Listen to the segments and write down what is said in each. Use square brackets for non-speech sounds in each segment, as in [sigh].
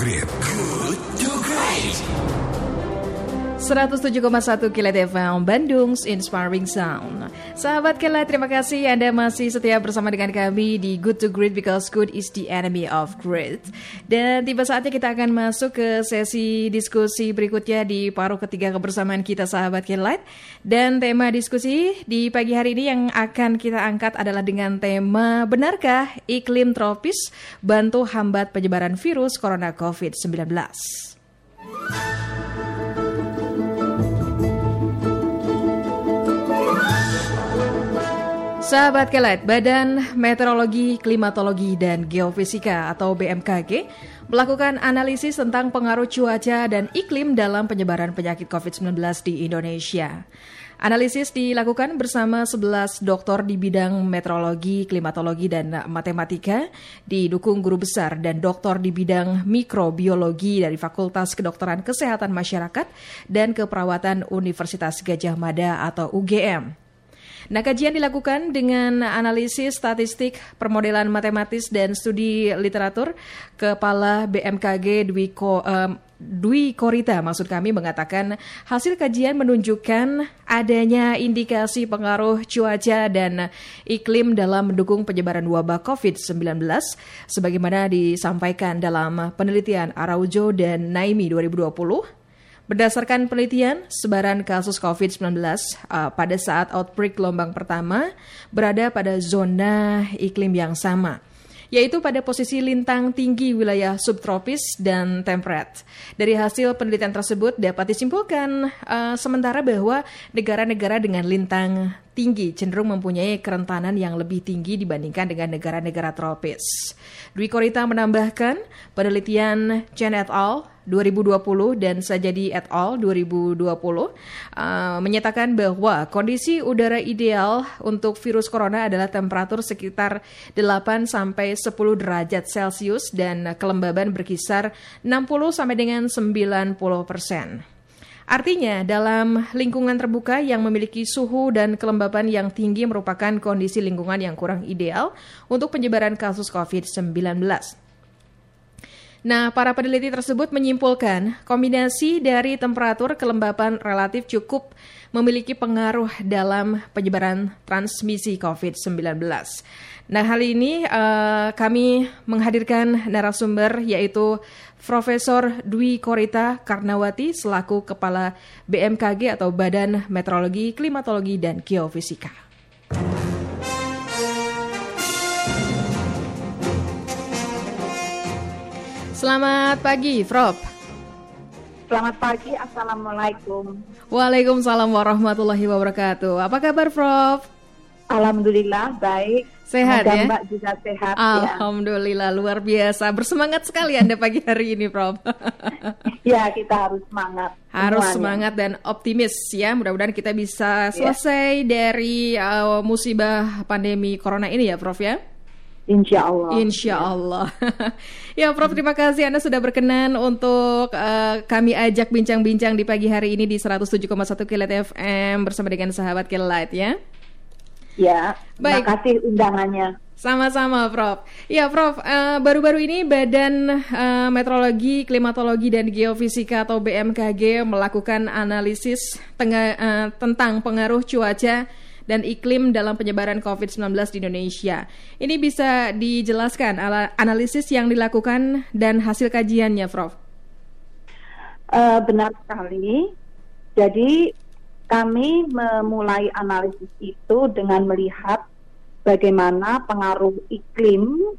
Great. 107,1 Kilat FM Bandung's Inspiring Sound. Sahabat Kilat, terima kasih Anda masih setia bersama dengan kami di Good to Great because good is the enemy of great. Dan tiba saatnya kita akan masuk ke sesi diskusi berikutnya di paruh ketiga kebersamaan kita sahabat Kilat. Dan tema diskusi di pagi hari ini yang akan kita angkat adalah dengan tema Benarkah iklim tropis bantu hambat penyebaran virus corona COVID-19? Sahabat Kelet, Badan Meteorologi, Klimatologi, dan Geofisika atau BMKG melakukan analisis tentang pengaruh cuaca dan iklim dalam penyebaran penyakit COVID-19 di Indonesia. Analisis dilakukan bersama 11 doktor di bidang meteorologi, klimatologi, dan matematika, didukung guru besar dan doktor di bidang mikrobiologi dari Fakultas Kedokteran Kesehatan Masyarakat dan Keperawatan Universitas Gajah Mada atau UGM. Nah, kajian dilakukan dengan analisis statistik, permodelan matematis dan studi literatur. Kepala BMKG Dwi Ko, um, Dwi Korita maksud kami mengatakan hasil kajian menunjukkan adanya indikasi pengaruh cuaca dan iklim dalam mendukung penyebaran wabah COVID-19 sebagaimana disampaikan dalam penelitian Araujo dan Naimi 2020 Berdasarkan penelitian, sebaran kasus COVID-19 uh, pada saat outbreak gelombang pertama berada pada zona iklim yang sama, yaitu pada posisi lintang tinggi wilayah subtropis dan temperate. Dari hasil penelitian tersebut dapat disimpulkan uh, sementara bahwa negara-negara dengan lintang tinggi cenderung mempunyai kerentanan yang lebih tinggi dibandingkan dengan negara-negara tropis. Dwi Korita menambahkan, penelitian Chen et al 2020 dan Sajadi et al 2020 uh, menyatakan bahwa kondisi udara ideal untuk virus corona adalah temperatur sekitar 8 sampai 10 derajat Celcius dan kelembaban berkisar 60 sampai dengan 90 persen. Artinya, dalam lingkungan terbuka yang memiliki suhu dan kelembapan yang tinggi merupakan kondisi lingkungan yang kurang ideal untuk penyebaran kasus COVID-19. Nah, para peneliti tersebut menyimpulkan kombinasi dari temperatur kelembapan relatif cukup memiliki pengaruh dalam penyebaran transmisi COVID-19. Nah, hal ini uh, kami menghadirkan narasumber yaitu Profesor Dwi Korita Karnawati selaku Kepala BMKG atau Badan Meteorologi, Klimatologi, dan Geofisika. Selamat pagi, Prof. Selamat pagi, Assalamualaikum. Waalaikumsalam warahmatullahi wabarakatuh. Apa kabar, Prof? Alhamdulillah, baik. Sehat Semoga ya? Mbak juga sehat Alhamdulillah, luar biasa. Bersemangat sekali Anda pagi hari ini, Prof. [laughs] ya. kita harus semangat. Harus semuanya. semangat dan optimis ya. Mudah-mudahan kita bisa selesai dari uh, musibah pandemi corona ini ya, Prof ya. Insya Allah. Insya Allah. [laughs] ya, Prof, terima kasih Anda sudah berkenan untuk uh, kami ajak bincang-bincang di pagi hari ini di 107,1 Kilat FM bersama dengan sahabat Kilat ya. Ya, Baik. terima kasih undangannya. Sama-sama, Prof. Ya, Prof. uh, Baru-baru ini Badan uh, Meteorologi, Klimatologi, dan Geofisika atau BMKG melakukan analisis tengah, uh, tentang pengaruh cuaca dan iklim dalam penyebaran COVID-19 di Indonesia. Ini bisa dijelaskan ala- analisis yang dilakukan dan hasil kajiannya, Prof. Eh, benar sekali. Jadi kami memulai analisis itu dengan melihat bagaimana pengaruh iklim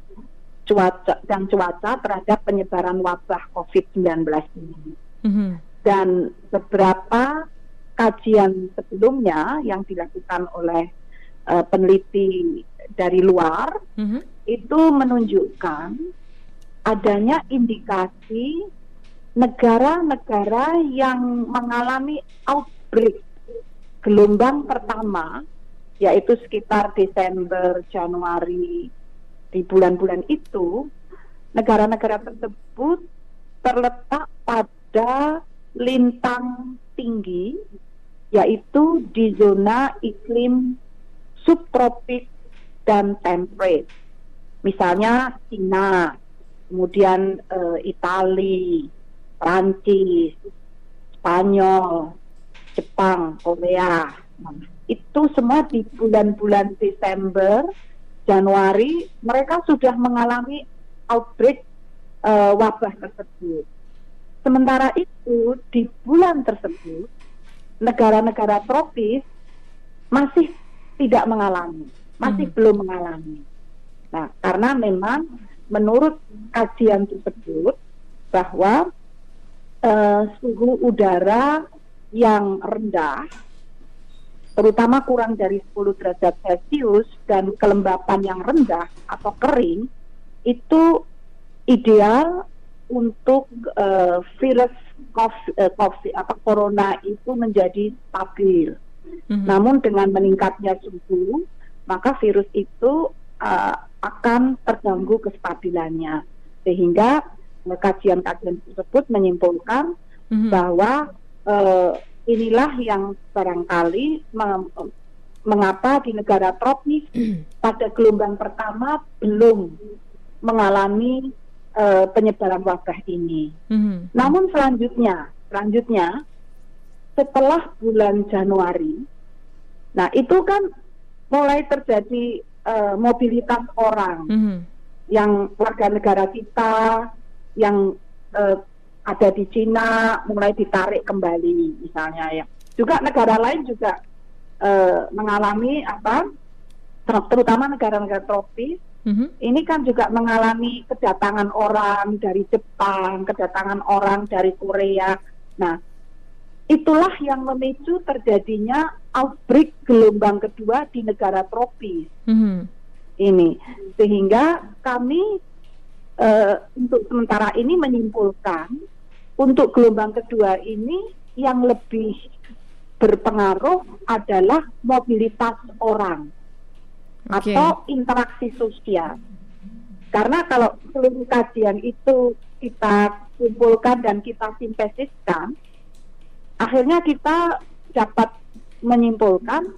cuaca dan cuaca terhadap penyebaran wabah COVID-19 ini. Mhm. Dan beberapa kajian sebelumnya yang dilakukan oleh uh, peneliti dari luar Mhm. itu menunjukkan adanya indikasi negara-negara yang mengalami outbreak gelombang pertama yaitu sekitar Desember, Januari di bulan-bulan itu negara-negara tersebut terletak pada lintang tinggi yaitu di zona iklim subtropik dan temperate. Misalnya Cina, kemudian uh, Itali, Prancis, Spanyol, Jepang, Korea. Nah, itu semua di bulan-bulan Desember, Januari mereka sudah mengalami outbreak uh, wabah tersebut. Sementara itu di bulan tersebut negara-negara tropis masih tidak mengalami, masih hmm. belum mengalami. Nah, karena memang menurut kajian tersebut bahwa uh, suhu udara yang rendah terutama kurang dari 10 derajat Celcius dan kelembapan yang rendah atau kering itu ideal untuk uh, virus COVID, uh, COVID atau corona itu menjadi stabil. Mm-hmm. Namun dengan meningkatnya suhu, maka virus itu uh, akan terganggu kestabilannya. Sehingga kajian-kajian tersebut menyimpulkan mm-hmm. bahwa uh, inilah yang barangkali mengapa di negara tropis [clears throat] pada gelombang pertama belum mengalami uh, penyebaran wabah ini. Mm-hmm. Namun selanjutnya, selanjutnya setelah bulan Januari, nah itu kan mulai terjadi uh, mobilitas orang mm-hmm. yang warga negara kita yang uh, ada di Cina mulai ditarik kembali misalnya ya. Juga negara lain juga uh, mengalami apa terutama negara-negara tropis mm-hmm. ini kan juga mengalami kedatangan orang dari Jepang, kedatangan orang dari Korea. Nah, itulah yang memicu terjadinya outbreak gelombang kedua di negara tropis. Mm-hmm. Ini sehingga kami uh, untuk sementara ini menyimpulkan untuk gelombang kedua ini yang lebih berpengaruh adalah mobilitas orang okay. atau interaksi sosial. Karena kalau seluruh kajian itu kita kumpulkan dan kita sintesiskan, akhirnya kita dapat menyimpulkan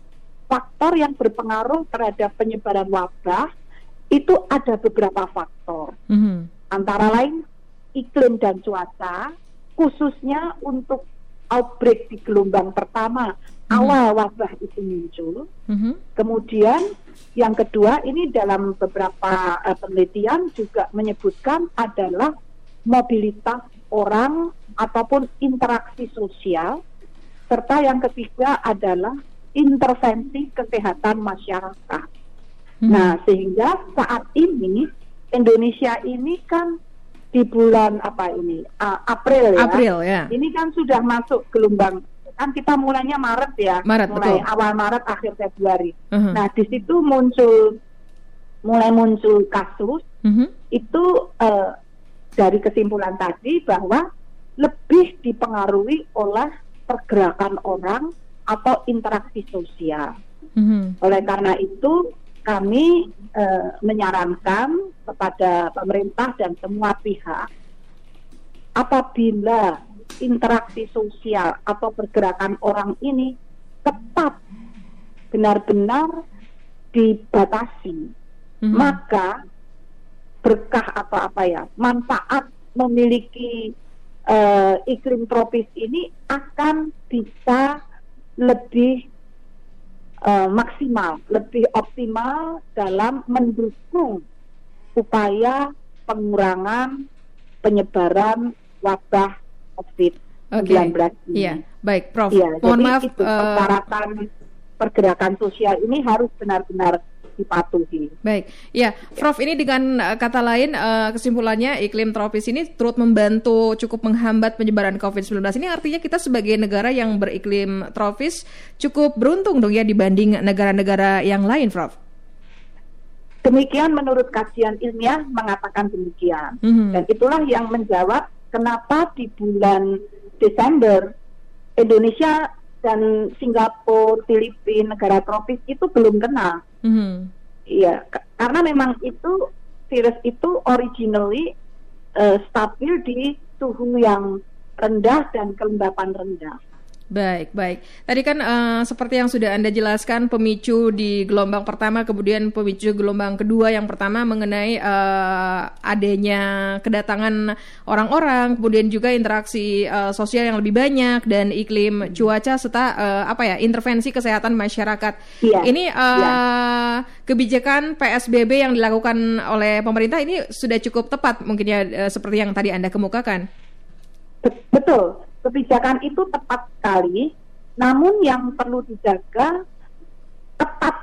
faktor yang berpengaruh terhadap penyebaran wabah itu ada beberapa faktor. Mm -hmm. Antara lain iklim dan cuaca, khususnya untuk outbreak di gelombang pertama. Awal wabah itu muncul. Mm-hmm. Kemudian yang kedua ini dalam beberapa uh, penelitian juga menyebutkan adalah mobilitas orang ataupun interaksi sosial serta yang ketiga adalah intervensi kesehatan masyarakat. Mm-hmm. Nah, sehingga saat ini Indonesia ini kan di bulan apa ini uh, April ya. April ya. Ini kan sudah masuk gelombang kan kita mulainya Maret ya. Maret, mulai betul. awal Maret akhir Februari. Uh -huh. Nah di situ muncul mulai muncul kasus uh -huh. itu uh, dari kesimpulan tadi bahwa lebih dipengaruhi oleh pergerakan orang atau interaksi sosial. Uh -huh. Oleh karena itu kami eh, menyarankan kepada pemerintah dan semua pihak apabila interaksi sosial atau pergerakan orang ini tetap benar-benar dibatasi, mm-hmm. maka berkah atau apa ya manfaat memiliki uh, iklim tropis ini akan bisa lebih uh, maksimal, lebih optimal dalam mendukung upaya pengurangan penyebaran wabah COVID-19 okay. ini. Iya, baik, Prof. Ya, Mohon jadi maaf. Itu, uh, persyaratan pergerakan sosial ini harus benar-benar dipatuhi. Baik, ya, Prof. Ini dengan uh, kata lain uh, kesimpulannya iklim tropis ini turut membantu cukup menghambat penyebaran COVID-19. Ini artinya kita sebagai negara yang beriklim tropis cukup beruntung dong ya dibanding negara-negara yang lain, Prof. Demikian menurut kajian ilmiah mengatakan demikian. Mm -hmm. Dan itulah yang menjawab kenapa di bulan Desember Indonesia dan Singapura, Filipina, negara tropis itu belum kena. Mm-hmm. Iya, karena memang itu virus itu originally uh, stabil di suhu yang rendah dan kelembapan rendah. Baik, baik. Tadi kan uh, seperti yang sudah Anda jelaskan pemicu di gelombang pertama, kemudian pemicu gelombang kedua yang pertama mengenai uh, adanya kedatangan orang-orang, kemudian juga interaksi uh, sosial yang lebih banyak dan iklim cuaca serta uh, apa ya intervensi kesehatan masyarakat. Iya. Ini uh, iya. kebijakan PSBB yang dilakukan oleh pemerintah ini sudah cukup tepat mungkin ya uh, seperti yang tadi Anda kemukakan. Betul kebijakan itu tepat sekali, namun yang perlu dijaga tepat?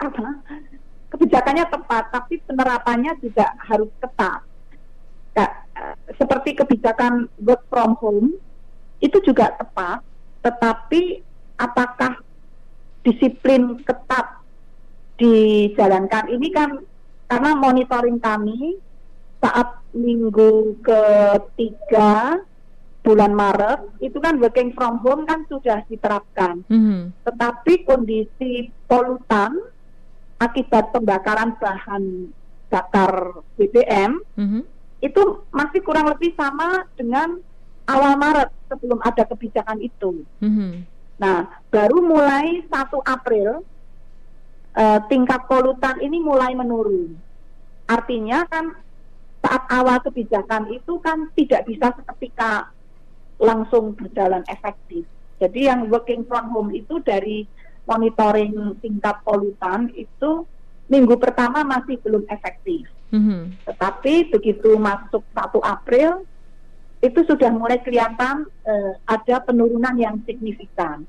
[laughs] Kebijakannya tepat, tapi penerapannya juga harus ketat. Ya, seperti kebijakan work from home itu juga tepat, tetapi apakah disiplin ketat dijalankan ini kan karena monitoring kami saat minggu ketiga bulan Maret itu kan working from home kan sudah diterapkan. Mm-hmm. Tetapi kondisi polutan akibat pembakaran bahan bakar BBM mm-hmm. itu masih kurang lebih sama dengan awal Maret sebelum ada kebijakan itu. Mm-hmm. Nah, baru mulai 1 April uh, tingkat polutan ini mulai menurun. Artinya kan saat awal kebijakan itu kan tidak bisa seketika langsung berjalan efektif. Jadi yang working from home itu dari monitoring tingkat polutan itu minggu pertama masih belum efektif. Mm-hmm. Tetapi begitu masuk 1 April itu sudah mulai kelihatan uh, ada penurunan yang signifikan.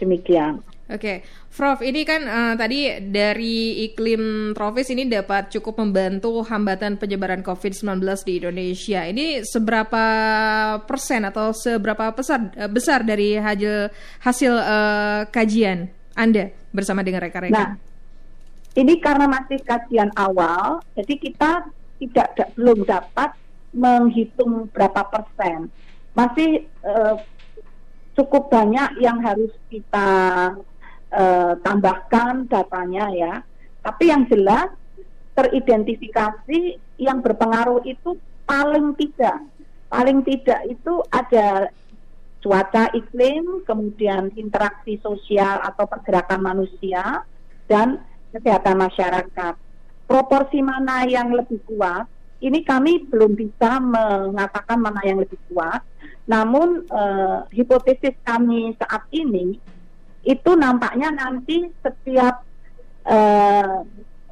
Demikian. Oke, okay. Prof, ini kan uh, tadi dari iklim tropis ini dapat cukup membantu hambatan penyebaran COVID-19 di Indonesia. Ini seberapa persen atau seberapa besar uh, besar dari hasil hasil uh, kajian Anda bersama dengan rekan-rekan? Nah, ini karena masih kajian awal, jadi kita tidak da belum dapat menghitung berapa persen. Masih uh, cukup banyak yang harus kita uh, tambahkan datanya ya. Tapi yang jelas teridentifikasi yang berpengaruh itu paling tidak paling tidak itu ada cuaca iklim, kemudian interaksi sosial atau pergerakan manusia dan kesehatan masyarakat. Proporsi mana yang lebih kuat? Ini kami belum bisa mengatakan mana yang lebih kuat namun uh, hipotesis kami saat ini itu nampaknya nanti setiap uh,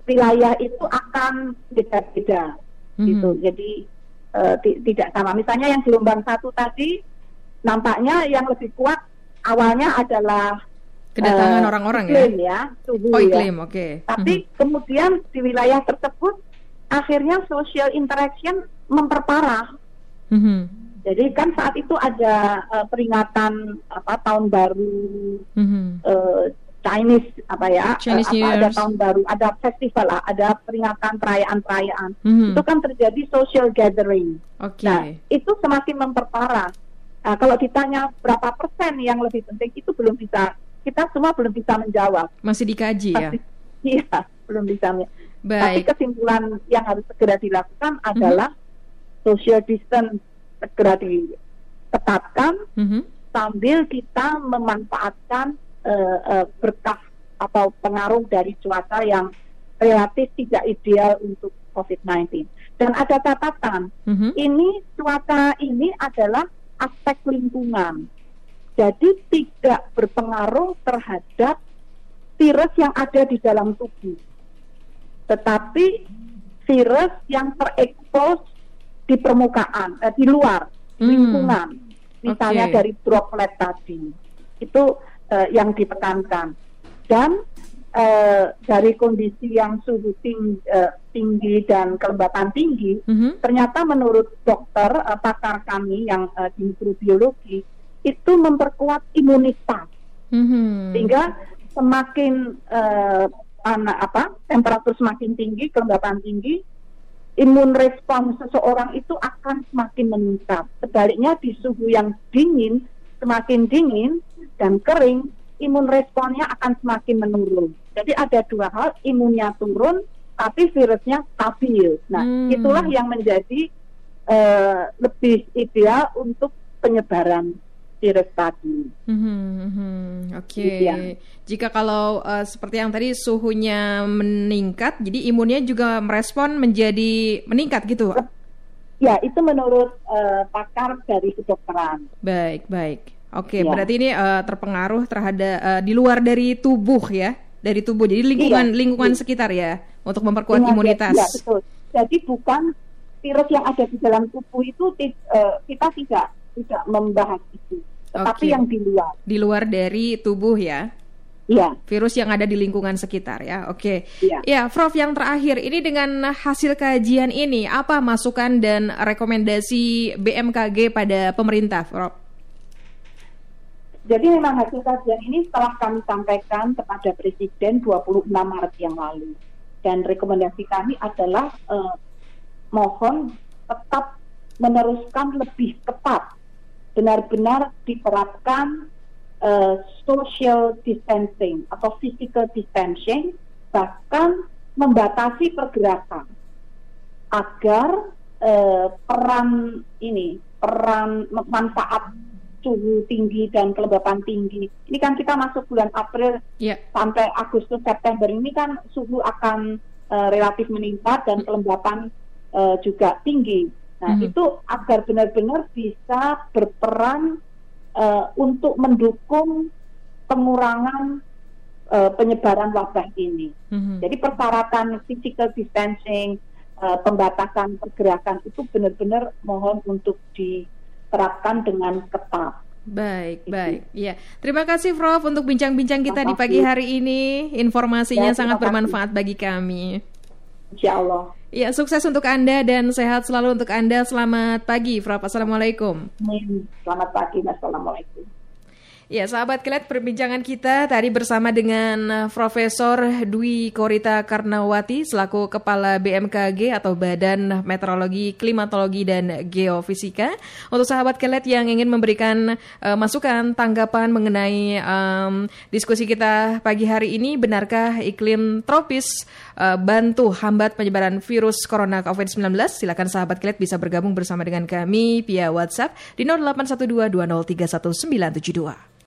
wilayah itu akan beda-beda mm-hmm. gitu. Jadi uh, tidak sama. Misalnya yang gelombang satu tadi nampaknya yang lebih kuat awalnya adalah kedatangan orang-orang uh, ya, suhu oh, iklim, ya. oke. Okay. Tapi mm-hmm. kemudian di wilayah tersebut akhirnya social interaction memperparah. Mm-hmm jadi kan saat itu ada uh, peringatan apa tahun baru mm-hmm. uh, Chinese apa ya Chinese uh, apa ada tahun baru ada festival lah ada peringatan perayaan-perayaan mm-hmm. itu kan terjadi social gathering. Okay. Nah itu semakin memperparah. Nah, kalau ditanya berapa persen yang lebih penting itu belum bisa kita semua belum bisa menjawab. Masih dikaji ya? Iya belum bisa. Baik. Tapi kesimpulan yang harus segera dilakukan adalah mm-hmm. social distance segera ditetapkan mm-hmm. sambil kita memanfaatkan uh, uh, berkah atau pengaruh dari cuaca yang relatif tidak ideal untuk COVID-19. Dan ada catatan, mm-hmm. ini cuaca ini adalah aspek lingkungan. Jadi tidak berpengaruh terhadap virus yang ada di dalam tubuh. Tetapi virus yang terekspos di permukaan, eh, di luar hmm. lingkungan, misalnya okay. dari droplet tadi, itu eh, yang ditekankan. Dan eh, dari kondisi yang suhu tinggi, eh, tinggi dan kelembapan tinggi, mm-hmm. ternyata menurut dokter eh, pakar kami yang eh, di mikrobiologi itu memperkuat imunitas, mm-hmm. sehingga semakin eh, anak apa temperatur semakin tinggi, kelembapan tinggi, imun respon seseorang itu akan semakin meningkat. Sebaliknya di suhu yang dingin, semakin dingin dan kering, imun responnya akan semakin menurun. Jadi ada dua hal, imunnya turun, tapi virusnya stabil. Nah, hmm. itulah yang menjadi uh, lebih ideal untuk penyebaran virus tadi. Hmm, Oke, Gitu ya. jika kalau uh, seperti yang tadi suhunya meningkat, jadi imunnya juga merespon menjadi meningkat gitu. Ya, itu menurut eh, pakar dari kedokteran. Baik, baik. Oke, Ya. berarti ini uh, terpengaruh terhadap uh, di luar dari tubuh ya, dari tubuh. Jadi lingkungan Iya. lingkungan sekitar ya untuk memperkuat Dengan- imunitas. Ya, betul. Jadi bukan virus yang ada di dalam tubuh itu eh, kita tidak tidak membahas itu, tetapi Oke. yang di luar. Di luar dari tubuh ya. Iya. virus yang ada di lingkungan sekitar ya. Oke. Iya. Ya, Prof yang terakhir ini dengan hasil kajian ini apa masukan dan rekomendasi BMKG pada pemerintah, Prof? Jadi memang hasil kajian ini telah kami sampaikan kepada Presiden 26 Maret yang lalu. Dan rekomendasi kami adalah eh, mohon tetap meneruskan lebih ketat, benar-benar diterapkan eh, social distancing atau physical distancing, bahkan membatasi pergerakan agar eh, peran ini, peran manfaat suhu tinggi dan kelembapan tinggi. Ini kan kita masuk bulan April Ya. sampai Agustus September ini kan suhu akan eh, relatif meningkat dan kelembapan eh, juga tinggi. Nah, Mhm. itu agar benar-benar bisa berperan eh, untuk mendukung pengurangan eh, penyebaran wabah ini. Mhm. Jadi persyaratan physical distancing, eh, pembatasan pergerakan itu benar-benar mohon untuk diterapkan dengan ketat. Baik, Itu. baik. Ya, terima kasih Prof untuk bincang-bincang kita di pagi hari ini. Informasinya Ya, sangat kasih. bermanfaat bagi kami. Insya Allah. Ya, sukses untuk Anda dan sehat selalu untuk Anda. Selamat pagi, Prof. Assalamualaikum. Selamat pagi. Wassalamualaikum. Ya, sahabat kelet perbincangan kita tadi bersama dengan uh, Profesor Dwi Korita Karnawati selaku Kepala BMKG atau Badan Meteorologi, Klimatologi dan Geofisika. Untuk sahabat kelet yang ingin memberikan uh, masukan, tanggapan mengenai um, diskusi kita pagi hari ini, benarkah iklim tropis uh, bantu hambat penyebaran virus corona COVID-19? Silakan sahabat kelet bisa bergabung bersama dengan kami via WhatsApp di 081220311972.